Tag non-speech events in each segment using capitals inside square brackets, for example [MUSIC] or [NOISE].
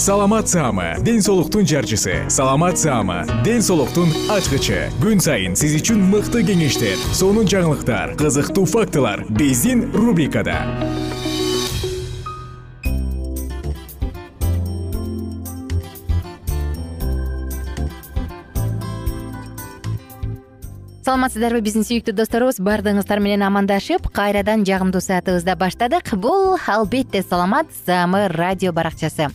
саламат саама ден соолуктун жарчысы. Саламат саама ден соолуктун ачкычы. Күн сайын сиз үчүн мыкты кеңештер сонун жаңылыктар кызыктуу фактылар биздин рубрикада. Саламатсыздарбы биздин сүйүктүү досторубуз баардыгыңыздар менен амандашып кайрадан жагымдуу саатыбызды баштадык бул албетте саламат саамы радио баракчасы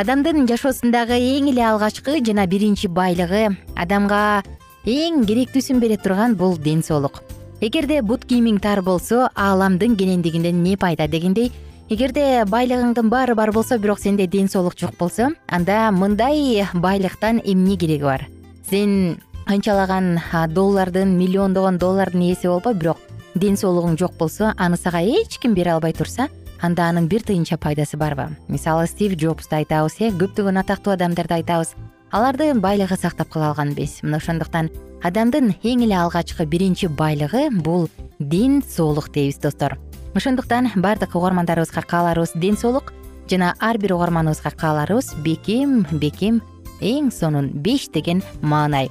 адамдын жашоосундагы эң эле алгачкы жана биринчи байлыгы. Адамга эң керектүүсүн бере турган бул ден соолук. Эгерде бут кийимиң тар болсо ааламдын кенендигинен эмне пайда дегендей? Эгерде байлыгыңдын баары бар болсо бирок сенде ден соолук жок болсо анда мындай байлыктан эмне кереги бар? Сен канчалаган доллардын миллиондогон доллардын ээси болбо бирок ден соолугуң жок болсо аны сага эч ким бере албай турса анда анын бир тыйынча пайдасы барбы. Мисалы стив джобсту айтабыз э көптөгөн атактуу адамдарды айтабыз аларды байлыгы сактап кала алган эмес мына ошондуктан адамдын эң эле алгачкы биринчи байлыгы бул ден соолук дейбиз достор. Ошондуктан баардык угармандарыбызга кааларыбыз ден соолук жана ар бир угарманыбызга кааларыбыз бекем бекем эң сонун беш деген маанай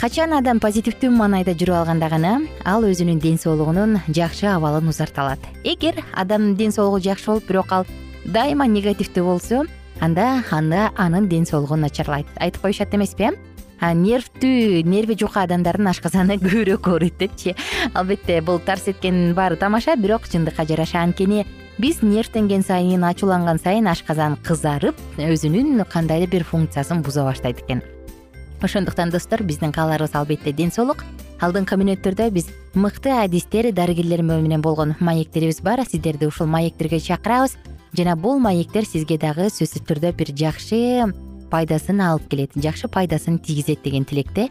качан адам позитивдүү маанайда жүрүп алганда гана ал өзүнүн ден соолугунун жакшы абалын узарта алат эгер адамдын ден соолугу жакшы болуп бирок ал дайыма негативдүү болсо анда анда анын ден соолугу начарлайт. Айтып коюшат эмеспи э нервдүү нерви жука адамдардын ашказаны [LAUGHS] көбүрөөк ооруйт депчи. Албетте бул тарс эткендин баары тамаша бирок чындыкка жараша. Анткени биз нервденген сайын ачууланган сайын ашказан кызарып өзүнүн кандайдыр бир функциясын буза баштайт экен ошондуктан достор биздин кааларыбыз албетте ден соолук. Алдыңкы мүнөттөрдө биз мыкты адистер дарыгерлер менен болгон маектерибиз бар. Сиздерди ушул маектерге чакырабыз. Жана бул маектер сизге дагы сөзсүз түрдө бир жакшы пайдасын алып келет жакшы пайдасын тийгизет деген тилекте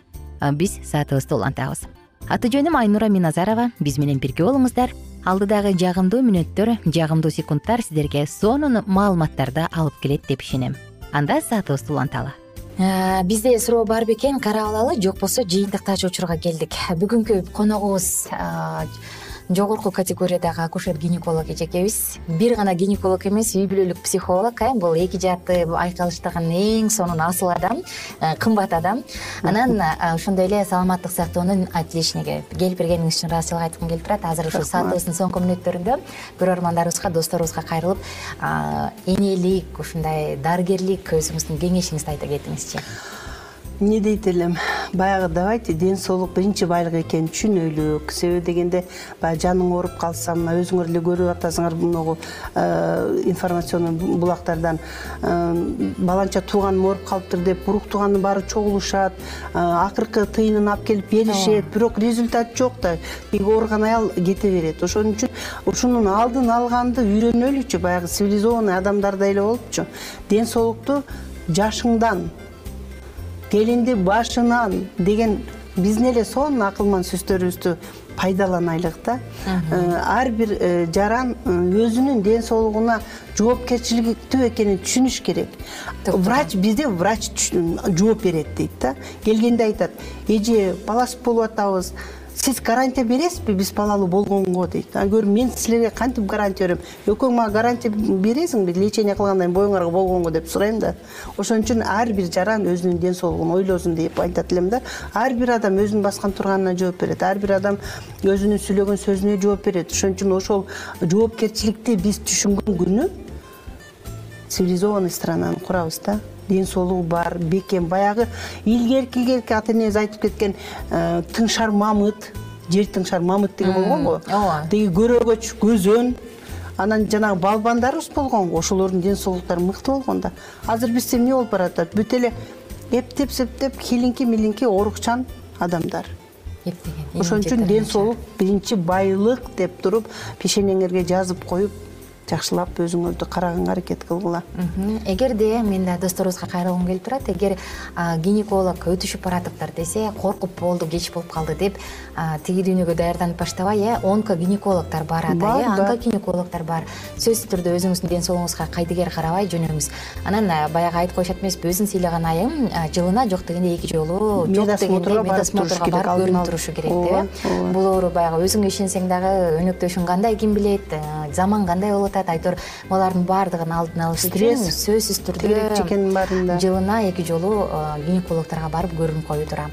биз саатыбызды улантабыз. Аты жөнүм айнура миназарова. Биз менен бирге болуңуздар. Алдыдагы жагымдуу мүнөттөр жагымдуу секундтар сиздерге сонун маалыматтарды алып келет деп ишенем. Анда саатыбызды уланталы бизде суроо бар бекен карап алалы жок болсо жыйынтыктаачу учурга келдик. Бүгүнкү коногубуз э, жогорку категориядагы акушер гинеколог эжекебиз. Бир гана гинеколог эмес үй бүлөлүк психолог э бул эки жаатты айкалыштаган эң сонун асыл адам э, кымбат адам. Анан э, ошондой эле саламаттык сактоонун отличниги келип бергениңиз үчүн ыраазычылык айткым келип турат. Азыр ушул саатыбыздын соңку мүнөттөрүндө көрөрмандарыбызга досторубузга кайрылып энелик ушундай дарыгерлик өзүңүздүн кеңешиңизди айта кетиңизчи эмне дейт элем? Баягы давайте ден соолук биринчи байлык экенин түшүнөлүк. Себеби дегенде баягы жаның ооруп калса мына өзүңөр эле көрүп атасыңар могу э, информационный булактардан. Э, баланча тууганым ооруп калыптыр деп урук туугандын баары чогулушат э, акыркы тыйынын алып келип беришет. Бирок результат жок да тиги ооруган аял кете берет. Ошон үчүн ушунун алдын алганды үйрөнөлүчү баягы цивилизованный адамдардай эле болупчу ден соолукту жашыңдан келинди башынан деген биздин эле сонун акылман сөздөрүбүздү пайдаланайлык да. Э, ар бир э, жаран э, өзүнүн ден соолугуна жоопкерчиликтүү экенин түшүнүш керек. Врач бизде врач жооп берет дейт да. Келгенде айтат эже баласыз болуп атабыз сиз гарантия бересизби? Биз балалуу болгонго дейт. Ан көрү мен силерге кантип гарантия берем? Экөөң мага гарантия бересиңби? Лечение кылгандан кийин боюңарга болгонго деп сурайм да. Ошон үчүн ар бир жаран өзүнүн ден соолугун ойлосун деп айтат элем да. Ар бир адам өзүнүн баскан турганына жооп берет. Ар бир адам өзүнүн сүйлөгөн сөзүнө жооп берет. Ошон үчүн ошол жоопкерчиликти биз түшүнгөн күнү цивилизованный странаны курабыз да ден соолугу бар бекем баягы илгерки илгерки ата энебиз айтып кеткен э, тыңшар мамыт жер тыңшар мамыт деген болгон го ооба. Тиги көрөгөч көзөн анан жанагы балбандарыбыз болгон го ошолордун ден соолуктары мыкты болгон да. Азыр бизде эмне болуп баратат бүт эле эптеп септеп хилиңки милиңки оорукчан адамдар. Эптеген ошон үчүн ден соолук биринчи байлык деп туруп пешенеңерге жазып коюп жакшылап өзүңөрдү караганга аракет кылгыла. Эгерде мен да досторубузга кайрылгым келип турат эгер гинеколог өтүшүп баратыптыр десе коркуп болду кеч болуп калды деп тиги дүйнөгө даярданып баштабай э онкогинекологдор бар ата э да. онкогинекологдор бар. Сөзсүз түрдө өзүңүздүн ден соолугуңузга кайдыгер карабай жөнөңүз. Анан баягы айтып коюшат эмеспи өзүн сыйлаган айым жылына жок дегенде эки жолу жок дегенде медосмотрго барып көрүнүп турушу керек деп э. бул оору баягы өзүңө ишенсең дагы өнөктөшүң кандай ким билет э, заман кандай болуп атат айтор. Булардын баардыгын алдын алыш үчүн сөзсүз түрдө керек экенин баарын да жылына эки жолу э, гинекологдорго барып көрүнүп коюу туура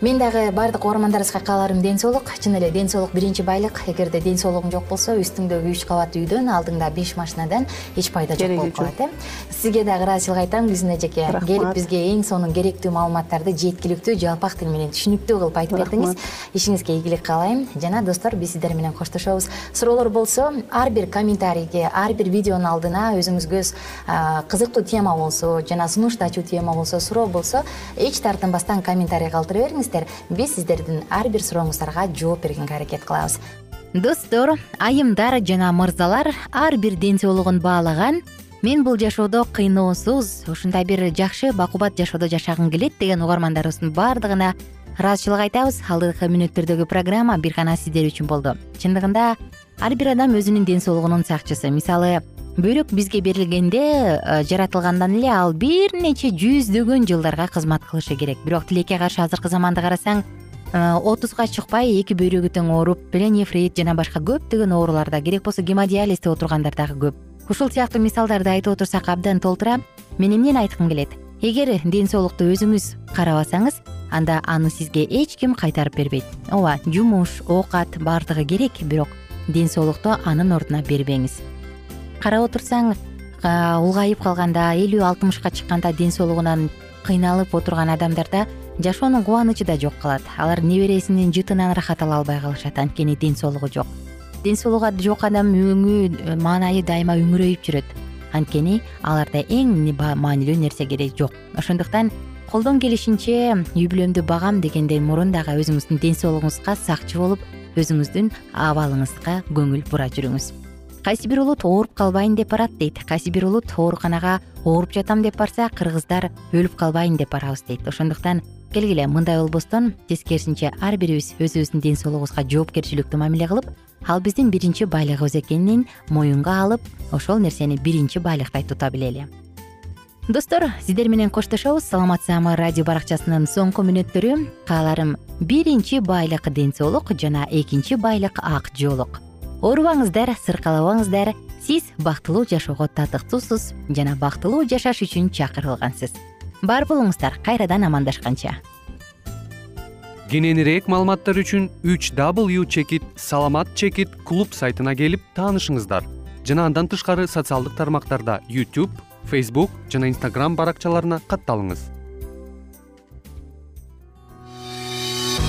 мен дагы баардык угармандарыбызга кааларым ден соолук чын эле ден соолук биринчи байлык. Эгерде ден соолугуң жок болсо үстүңдөгү үч кабат үйдөн алдыңда беш машинадан эч пайда жок болуп калат э. Сизге дагы ыраазычылык айтам гүлсүнө эжеке келип бизге эң сонун керектүү маалыматтарды жеткиликтүү жалпак тил менен түшүнүктүү кылып айтып бердиңиз. Ишиңизге ийгилик каалайм. Жана достор биз сиздер менен коштошобуз. Суроолор болсо ар бир комментарийге ар бир видеонун алдына өзүңүзгө а, кызыктуу тема болсо жана сунуштачу тема болсо суроо болсо эч тартынбастан комментарий калтыра биз сиздердин ар бир сурооңуздарга жооп бергенге аракет кылабыз. Достор айымдар жана мырзалар ар бир ден соолугун баалаган мен бул жашоодо кыйноосуз ушундай бир жакшы бакубат жашоодо жашагым келет деген угармандарыбыздын баардыгына ыраазычылык айтабыз. Алдыңкы мүнөттөрдөгү программа бир гана сиздер үчүн болду. Чындыгында ар бир адам өзүнүн ден соолугунун сакчысы. Мисалы бөйрөк бизге берилгенде э, жаратылгандан эле ал бир нече жүздөгөн жылдарга кызмат кылышы керек. Бирок тилекке каршы азыркы заманды карасаң э, отузга чыкпай эки бөйрөгү тең ооруп пленефрит жана башка көптөгөн ооруларда керек болсо гемодиализде отургандар дагы көп. Ушул сыяктуу мисалдарды айтып отурсак абдан толтура мен эмнени айткым келет. Эгер ден соолукту өзүңүз карабасаңыз анда аны сизге эч ким кайтарып бербейт. Ооба жумуш оокат баардыгы керек бирок ден соолукту анын ордуна бербеңиз карап отурсаң улгайып калганда элүү алтымышка чыкканда ден соолугунан кыйналып отурган адамдарда жашоонун кубанычы да жок калат. Алар небересинин жытынан ырахат ала албай калышат. Анткени ден соолугу жок. Ден соолугу жок адам өңү э, маанайы дайыма үңүрөйүп жүрөт. Анткени аларда эң маанилүү нерсе керек жок. Ошондуктан колдон келишинче үй бүлөмдү багам дегенден мурун дагы өзүңүздүн ден соолугуңузга сакчы болуп өзүңүздүн абалыңызга көңүл бура жүрүңүз кайсы бир улут ооруп калбайын деп барат? дейт. Кайсы бир улут ооруканага ооруп жатам деп барса кыргыздар өлүп калбайын деп барабыз дейт. Ошондуктан келгиле мындай болбостон тескерисинче ар бирибиз өзүбүздүн ден соолугубузга жоопкерчиликтүү мамиле кылып ал биздин биринчи байлыгыбыз экенин моюнга алып ошол нерсени биринчи байлыктай тута билели. Достор сиздер менен коштошобуз. Саламатсызамы радио баракчасынын соңку мүнөттөрү. Кааларым биринчи байлык ден соолук жана экинчи байлык ак жоолук оорубаңыздар сыркалабаңыздар. Сиз бактылуу жашоого татыктуусуз жана бактылуу жашаш үчүн чакырылгансыз. Бар болуңуздар кайрадан амандашканча. Кененирээк маалыматтар үчүн үч w чекит саламат чекит клуб сайтына келип таанышыңыздар. Жана андан тышкары социалдык тармактарда youtube facebook жана instagram баракчаларына катталыңыз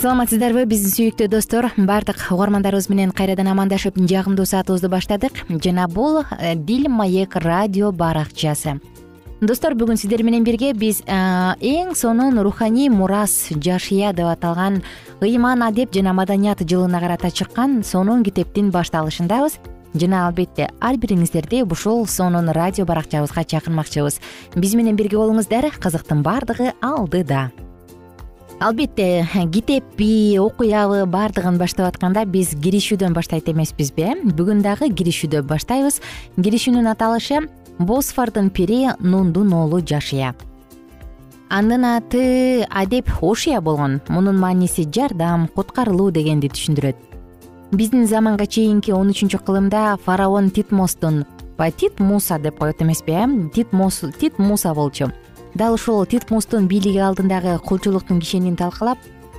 саламатсыздарбы биздин сүйүктүү достор. Баардык угармандарыбыз менен кайрадан амандашып жагымдуу саатыбызды баштадык. Жана бул э, дил маек радио баракчасы. Достор бүгүн сиздер менен бирге биз э, эң сонун руханий мурас жашыя деп аталган ыйман адеп жана маданият жылына карата чыккан сонун китептин башталышындабыз. Жана албетте ар бириңиздерди ушул сонун радио баракчабызга чакырмакчыбыз. Биз менен бирге болуңуздар кызыктын баардыгы алдыда албетте китеппи окуябы баардыгын баштап атканда биз киришүүдөн баштайт эмеспизби э? Бүгүн дагы киришүүдө баштайбыз. Киришүүнүн аталышы босфордун пири нундун уулу жашия анын аты адеп ошия болгон. Мунун мааниси жардам куткарылуу дегенди түшүндүрөт. Биздин заманга чейинки он үчүнчү кылымда фараон титмостун тит муса деп коет эмеспи э? Тит муса болчу дал ушул титмустун бийлиги алдындагы кулчулуктун кишенин талкалап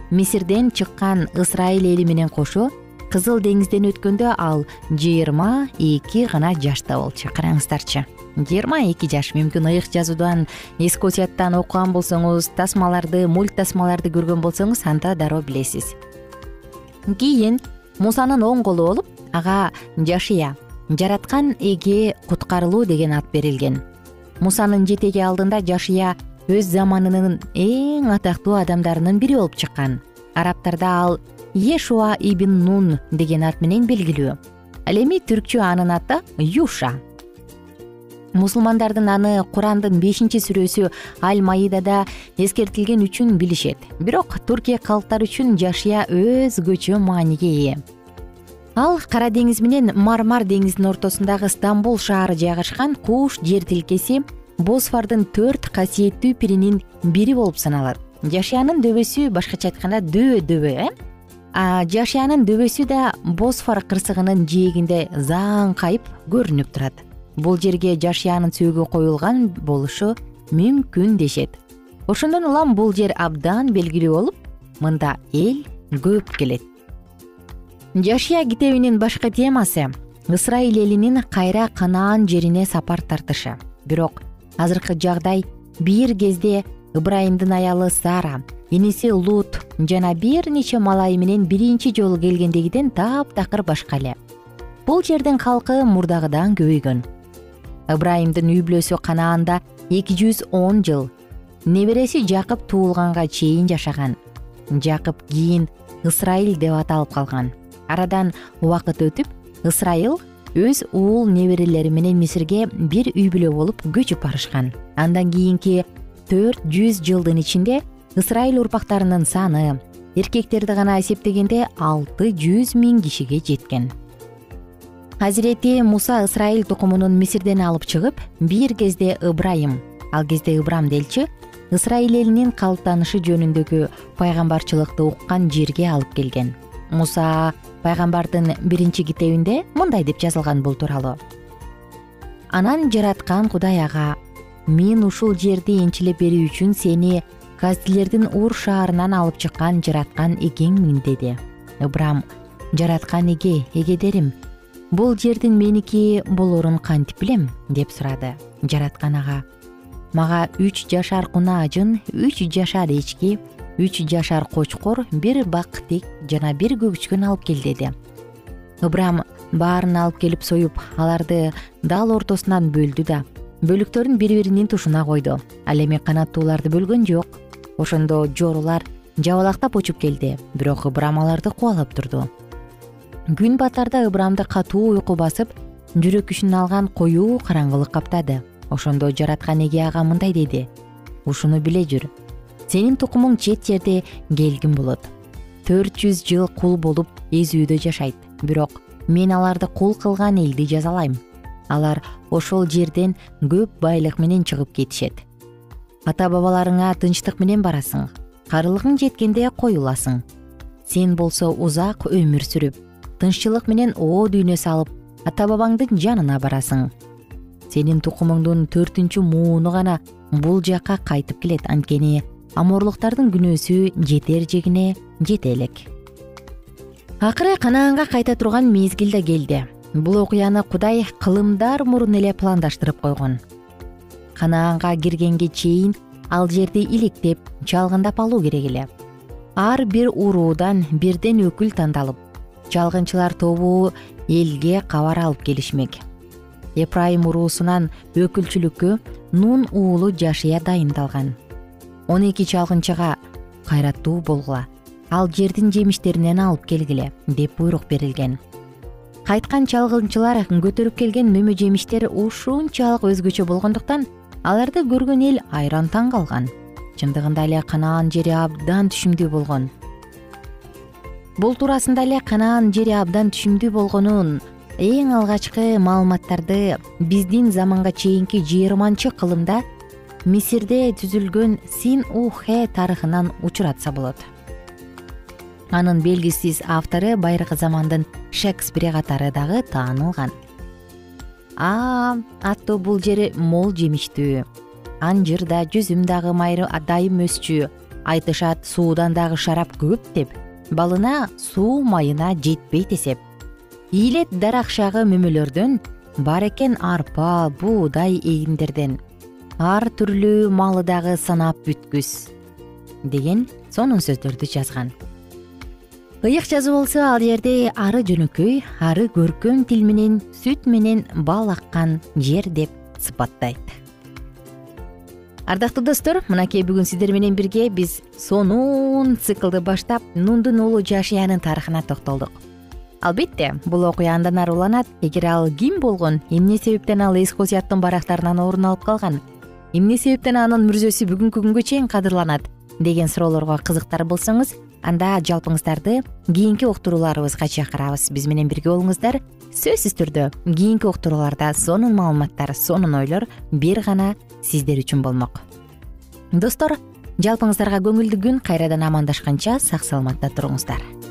мисирден чыккан ысрайыл эли менен кошо кызыл деңизден өткөндө ал жыйырма эки гана жашта болчу караңыздарчы жыйырма эки жаш. Мүмкүн ыйык жазуудан эскосияттан окуган болсоңуз тасмаларды мульт тасмаларды көргөн болсоңуз анда дароо билесиз. Кийин мусанын оң колу болуп ага жашия жараткан эге куткарылуу деген ат берилген мусанын жетеги алдында жашыя өз заманынын эң атактуу адамдарынын бири болуп чыккан. Арабтарда ал ешуа ибн нун деген ат менен белгилүү. Ал эми түркчө анын аты юша. Мусулмандардын аны курандын бешинчи сүрөсү аль маидада эскертилген үчүн билишет. Бирок туркия калктары үчүн жашыя өзгөчө мааниге ээ ал кара деңиз менен мармар деңизинин ортосундагы стамбул шаары жайгашкан куш жер тилкеси босфордун төрт касиеттүү пиринин бири болуп саналат. Жашиянын дөбөсү башкача айтканда дөбө дөбө э? Жашиянын дөбөсү да босфор кырсыгынын жээгинде заңкайып көрүнүп турат. Бул жерге жашиянын сөөгү коюлган болушу мүмкүн дешет. Ошондон улам бул жер абдан белгилүү болуп мында эл көп келет жашия китебинин башкы темасы ысрайыл элинин кайра канаан жерине сапар тартышы. Бирок азыркы жагдай бир кезде ыбрайымдын аялы сара иниси лут жана бир нече малайы менен биринчи жолу келгендегиден таптакыр башка эле. Бул жердин калкы мурдагыдан көбөйгөн. Ыбрайымдын үй бүлөсү канаанда эки жүз он жыл небереси жакып туулганга чейин жашаган. Жакып кийин ысрайыл деп аталып калган арадан убакыт өтүп ысрайыл өз уул неберелери менен мисирге бир үй бүлө болуп көчүп барышкан. Андан кийинки төрт жүз жылдын ичинде ысрайыл урпактарынын саны эркектерди гана эсептегенде алты жүз миң кишиге жеткен. Азирети муса ысрайыл тукумунун мисирден алып чыгып бир кезде ыбрайым ал кезде ыбрам делчи ысрайыл элинин калыптанышы жөнүндөгү пайгамбарчылыкты уккан жерге алып келген. Муса пайгамбардын биринчи китебинде мындай деп жазылган бул тууралуу. Анан жараткан кудай ага мен ушул жерди энчилеп берүү үчүн сени каздилердин ур шаарынан алып чыккан жараткан эгеңмин деди. Ыбрам жараткан эге эгедерим бул жердин меники болорун кантип билем деп сурады. Жараткан ага мага үч жашар кунаажын үч жашар эчки үч жашар кочкор бир бактик жана бир көгүчкөн алып кел деди. Ыбрам баарын алып келип союп аларды дал ортосунан бөлдү да бөлүктөрүн бири биринин тушуна койду. Ал эми канаттууларды бөлгөн жок. Ошондо жоорулар жабалактап учуп келди бирок ыбрам аларды кубалап турду. Күн батарда ыбрамды катуу уйку басып жүрөк күчүн алган коюу караңгылык каптады. Ошондо жараткан эге ага мындай деди ушуну биле жүр сенин тукумуң чет жерде келгин болот. Төрт жүз жыл кул болуп эзүүдө жашайт. Бирок мен аларды кул кылган элди жазалайм. Алар ошол жерден көп байлык менен чыгып кетишет. Ата бабаларыңа тынчтык менен барасың. Карылыгың жеткенде коюласың. Сен болсо узак өмүр сүрүп тынччылык менен оо дүйнө салып ата бабаңдын жанына барасың. Сенин тукумуңдун төртүнчү мууну гана бул жакка кайтып келет. Анткени аморлуктардын күнөөсү жетер жегине жете элек. Акыры канаанга кайта турган мезгил да келди. Бул окуяны кудай кылымдар мурун эле пландаштырып койгон. Канаанга киргенге чейин ал жерди иликтеп чалгындап алуу керек эле. Ар бир уруудан бирден өкүл тандалып чалгынчылар тобу элге кабар алып келишмек. Эпрайым уруусунан өкүлчүлүккө нун уулу жашия дайындалган он эки чалгынчыга кайраттуу болгула. Ал жердин жемиштеринен алып келгиле деп буйрук берилген. Кайткан чалгынчылар көтөрүп келген нөмө жемиштер ушунчалык өзгөчө болгондуктан аларды көргөн эл айран таң калган. Чындыгында эле канаан жери абдан түшүмдүү болгон. Бул туурасында эле канаан жери абдан түшүмдүү болгонун эң алгачкы маалыматтарды биздин заманга чейинки жыйырманчы кылымда мисирде түзүлгөн син ухе тарыхынан учуратса болот. Анын белгисиз автору байыркы замандын шекспири катары дагы таанылган. А аттуу бул жер мол жемиштүү. Анжыр да жүзүм дагы дайым өсчү. Айтышат суудан дагы шарап көп деп. Балына суу майына жетпейт эсеп. Ийилет дарак мөмөлөрдөн бар экен арпа буудай эгиндерден ар түрлүү малы дагы санап бүткүс деген сонун сөздөрдү жазган. Ыйык жазуу болсо ал жерде ары жөнөкөй ары көркөм тил менен сүт менен бал аккан жер деп сыпаттайт. Ардактуу достор мынакей бүгүн сиздер менен бирге биз сонун циклды баштап нундун уулу жашиянын тарыхына токтолдук. Албетте бул окуя андан ары уланат эгер ал ким болгон эмне себептен ал эскосияттын барактарынан орун алып калган эмне себептен анын мүрзөсү бүгүнкү күнгө чейин кадырланат? Деген суроолорго кызыктар болсоңуз анда жалпыңыздарды кийинки уктурууларыбызга чакырабыз. Биз менен бирге болуңуздар. Сөзсүз түрдө кийинки уктурууларда сонун маалыматтар сонун ойлор бир гана сиздер үчүн болмок. Достор жалпыңыздарга көңүлдүү күн кайрадан амандашканча сак саламатта туруңуздар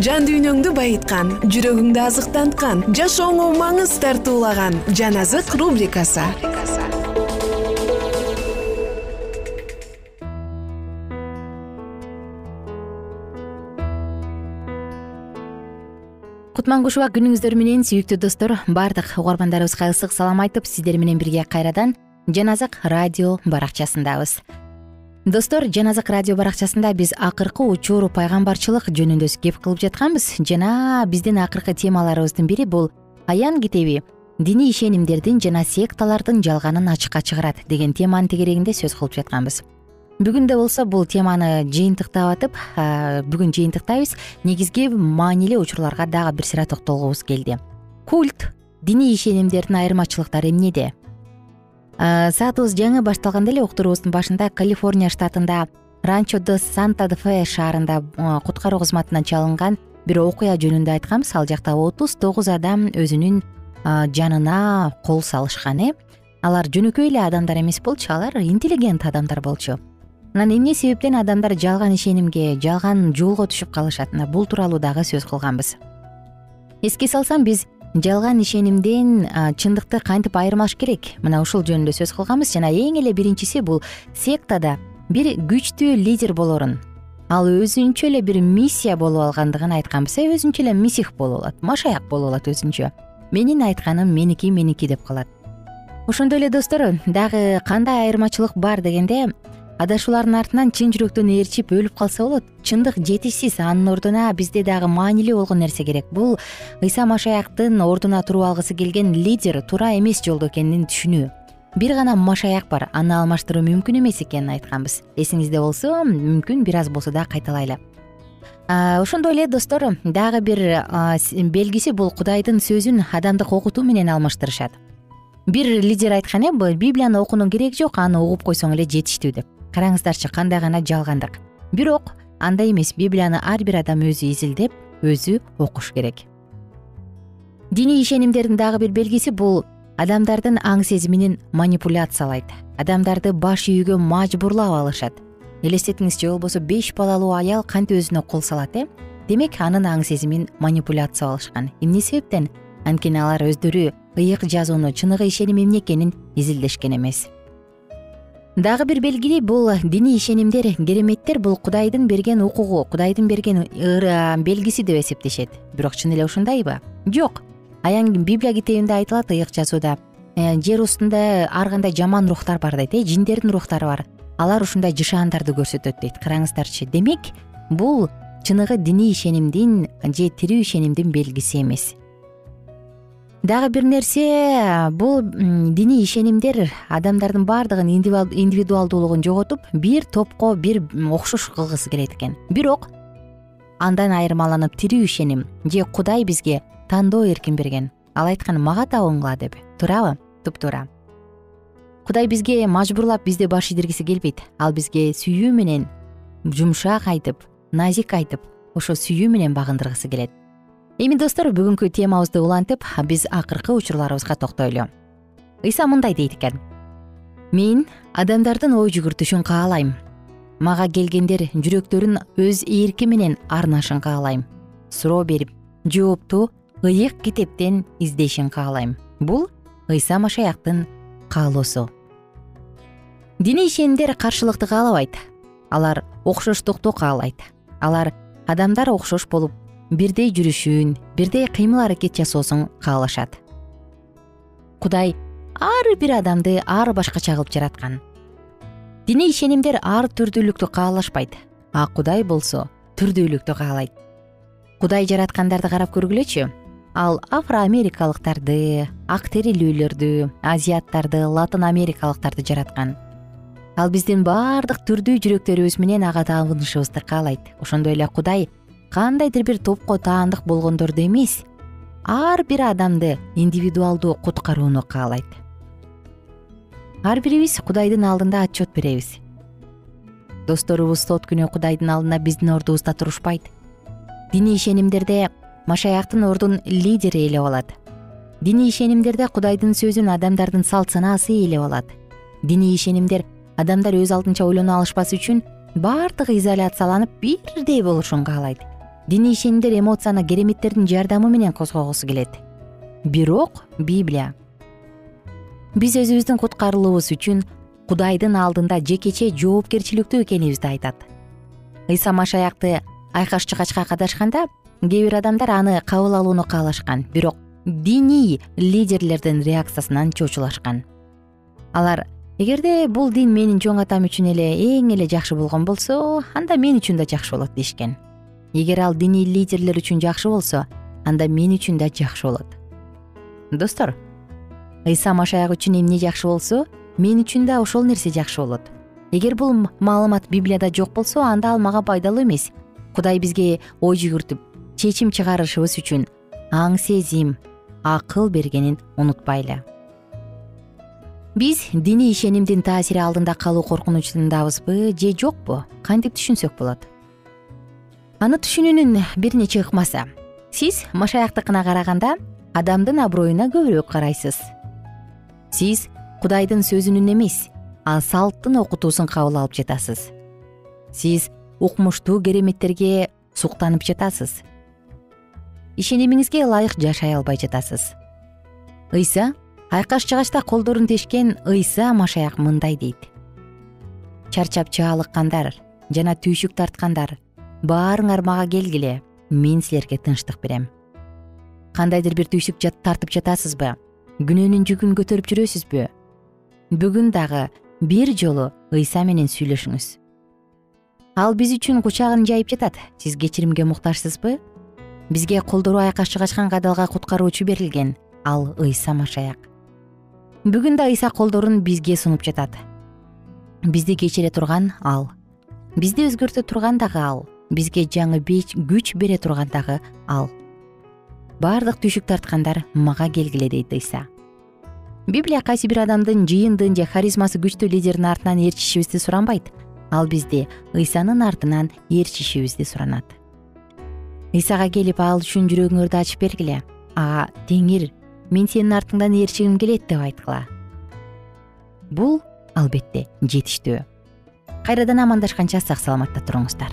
жан дүйнөңдү байыткан жүрөгүңдү азыктанткан жашооңо маңыз тартуулаган жан азык рубрикасы. Кутман күнүңүздөр менен сүйүктүү достор баардык угармандарыбызга ысык салам айтып сиздер менен бирге кайрадан жан азык радио баракчасындабыз достор жаназык радио баракчасында биз акыркы учур пайгамбарчылык жөнүндө кеп кылып жатканбыз. Жана биздин акыркы темаларыбыздын бири бул аян китеби диний ишенимдердин жана секталардын жалганын ачыкка чыгарат деген теманын тегерегинде сөз кылып жатканбыз. Бүгүн да болсо бул теманы жыйынтыктап атып бүгүн жыйынтыктайбыз. Негизги маанилүү учурларга дагы бир сыйра токтолгубуз келди. Культ диний ишенимдердин айырмачылыктары эмнеде саатыбыз жаңы башталганда эле уктуруубуздун башында калифорния штатында ранчо де санта фе шаарында куткаруу кызматынан чалынган бир окуя жөнүндө айтканбыз ал жакта отуз тогуз адам өзүнүн жанына кол салышкан э. Алар жөнөкөй эле адамдар эмес болчу алар интеллигент адамдар болчу. Анан эмне себептен адамдар жалган ишенимге жалган жолго түшүп калышат мына бул тууралуу дагы сөз кылганбыз. Эске салсам биз жалган ишенимден чындыкты кантип айырмаш керек? Мына ушул жөнүндө сөз кылганбыз. Жана эң эле биринчиси бул сектада бир күчтүү лидер болорун. Ал өзүнчө эле бир миссия болуп алгандыгын айтканбыз. Э өзүнчө эле мисих болуп алат машаяк болуп алат өзүнчө. Менин айтканым меники меники деп калат. Ошондой эле достор дагы кандай айырмачылык бар дегенде адашуулардын артынан чын жүрөктөн ээрчип өлүп калса болот чындык жетишсиз анын ордуна бизде дагы маанилүү болгон нерсе керек. Бул ыйса машаяктын ордуна туруп алгысы келген лидер туура эмес жолдо экенин түшүнүү. Бир гана машаяк бар аны алмаштыруу мүмкүн эмес экенин айтканбыз. Эсиңизде болсо мүмкүн бир аз болсо дагы кайталайлы. Ошондой эле достор дагы бир белгиси бул кудайдын сөзүн адамдык окутуу менен алмаштырышат. Бир лидер айткан э библияны окуунун кереги жок аны угуп койсоң эле жетиштүү деп караңыздарчы кандай гана жалгандык. Бирок андай эмес библияны ар бир адам өзү изилдеп өзү окуш керек. Диний ишенимдердин дагы бир белгиси бул адамдардын аң сезимин манипуляциялайт. Адамдарды баш ийүүгө мажбурлап алышат. Элестетиңизчи болбосо беш балалуу аял кантип өзүнө кол салат э? Демек анын аң сезимин манипуляциялап алышкан. Эмне себептен? Анткени алар өздөрү ыйык жазууну чыныгы ишеним эмне экенин изилдешкен эмес дагы бир белги бул диний ишенимдер кереметтер бул кудайдын берген укугу кудайдын берген белгиси деп эсептешет. Бирок чын эле ушундайбы? Жок. Аян библия китебинде айтылат ыйык жазууда. Э, жер устунда ар кандай жаман рухтар бар дейт э жиндердин рухтары бар. Алар ушундай жышаандарды көрсөтөт дейт караңыздарчы. Демек бул чыныгы диний ишенимдин же тирүү ишенимдин белгиси эмес дагы бир нерсе бул диний ишенимдер адамдардын баардыгын индивидуалдуулугун жоготуп бир топко бир окшош кылгысы келет экен. Бирок андан айырмаланып тирүү ишеним же кудай бизге тандоо эркин берген. Ал айткан мага табынгыла деп. Туурабы? Туптуура кудай бизге мажбурлап бизди баш ийдиргиси келбейт. Ал бизге сүйүү менен жумшак айтып назик айтып ошо сүйүү менен багындыргысы келет эми достор бүгүнкү темабызды улантып биз акыркы учурларыбызга токтойлу. Ыйса мындай дейт экен. Мен адамдардын ой жүгүртүшүн каалайм. Мага келгендер жүрөктөрүн өз эрки менен арнашын каалайм. Суроо берип жоопту ыйык китептен издешин каалайм. Бул ыйса машаяктын каалоосу. Диний ишенимдер каршылыкты каалабайт алар окшоштукту каалайт. Алар адамдар окшош болуп бирдей жүрүшүн бирдей кыймыл аракет жасоосун каалашат. Кудай ар бир адамды ар башкача кылып жараткан. Диний ишенимдер ар түрдүүлүктү каалашпайт. А кудай болсо түрдүүлүктү каалайт. Кудай жараткандарды карап көргүлөчү ал афроамерикалыктарды ак терилүүлөрдү азиаттарды латын америкалыктарды жараткан. Ал биздин баардык түрдүү жүрөктөрүбүз менен ага табынышыбызды каалайт. Ошондой эле кудай кандайдыр бир топко таандык болгондорду эмес ар бир адамды индивидуалдуу куткарууну каалайт. Ар бирибиз кудайдын алдында отчет беребиз. Досторубуз сот күнү кудайдын алдында биздин ордубузда турушпайт. Диний ишенимдерде машаяктын ордун лидер ээлеп алат диний ишенимдерде кудайдын сөзүн адамдардын салт санаасы ээлеп алат диний ишенимдер адамдар өз алдынча ойлоно алышпас үчүн баардыгы изоляцияланып бирдей болушун каалайт диний ишенимдер эмоцияны кереметтердин жардамы менен козгогусу келет. Бирок библия. Биз өзүбүздүн куткарылуубуз үчүн кудайдын алдында жекече жоопкерчиликтүү экенибизди айтат. Ыйса машаякты айкаш чыгачка кадашканда кээ бир адамдар аны кабыл алууну каалашкан бирок диний лидерлердин реакциясынан чочулашкан. Алар эгерде бул дин менин чоң атам үчүн эле эң эле жакшы болгон болсо анда мен үчүн да жакшы болот дешкен эгер ал диний лидерлер үчүн жакшы болсо анда мен үчүн да жакшы болот. Достор ыйса машаяк үчүн эмне жакшы болсо мен үчүн да ошол нерсе жакшы болот. Эгер бул маалымат библияда жок болсо анда ал мага пайдалуу эмес. Кудай бизге ой жүгүртүп чечим чыгарышыбыз үчүн аң сезим акыл бергенин унутпайлы. Биз диний ишенимдин таасири алдында калуу коркунучундабызбы же жокпу? Кантип түшүнсөк болот аны түшүнүүнүн бир нече ыкмасы. Сиз машаяктыкына караганда адамдын аброюна көбүрөөк карайсыз. Сиз кудайдын сөзүнүн эмес а салттын окутуусун кабыл алып жатасыз. Сиз укмуштуу кереметтерге суктанып жатасыз. Ишенимиңизге ылайык жашай албай жатасыз. Ыйса айкаш жыгачта колдорун тешкен ыйса машаяк мындай дейт. Чарчап чаалыккандар жана түйшүк тарткандар баарыңар мага келгиле мен силерге тынчтык берем. Кандайдыр бир түйшүк тартып жатасызбы? Күнөөнүн жүгүн көтөрүп жүрөсүзбү? Бүгүн дагы бир жолу ыйса менен сүйлөшүңүз. Ал биз үчүн кучагын жайып жатат. Сиз кечиримге муктажсызбы? Бизге колдору айкаш жыгачкан кадалга куткаруучу берилген. Ал ыйса машаяк. Бүгүн да ыйса колдорун бизге сунуп жатат. Бизди кечире турган ал. Бизди өзгөртө турган дагы ал бизге жаңы күч бере турган дагы ал. Баардык түйшүк тарткандар мага келгиле дейт ыйса библия кайсы бир адамдын жыйындын же харизмасы күчтүү лидердин артынан ээрчишибизди суранбайт. Ал бизди ыйсанын артынан ээрчишибизди суранат. Ыйсага келип ал үчүн жүрөгүңөрдү ачып бергиле. Ага теңир мен сенин артыңдан ээрчигим келет деп айткыла. Бул албетте жетиштүү. Кайрадан амандашканча сак саламатта туруңуздар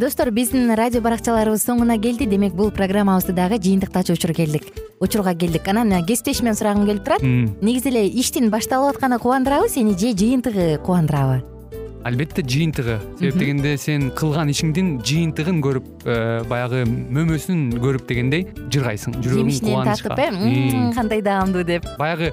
достор биздин радио баракчаларыбыз соңуна келди. Демек бул программабызды дагы жыйынтыктачу учур келдик. Учурга келдик. Анан кесиптешимден сурагым келип турат. Негизи эле иштин башталып атканы кубандырабы сени же жыйынтыгы кубандырабы? Албетте жыйынтыгы. Себеп дегенде сен кылган ишиңдин жыйынтыгын көрүп э, баягы мөмөсүн көрүп дегендей жыргайсың жүрөгүң жемишинен тартып э кандай даамдуу деп. Баягы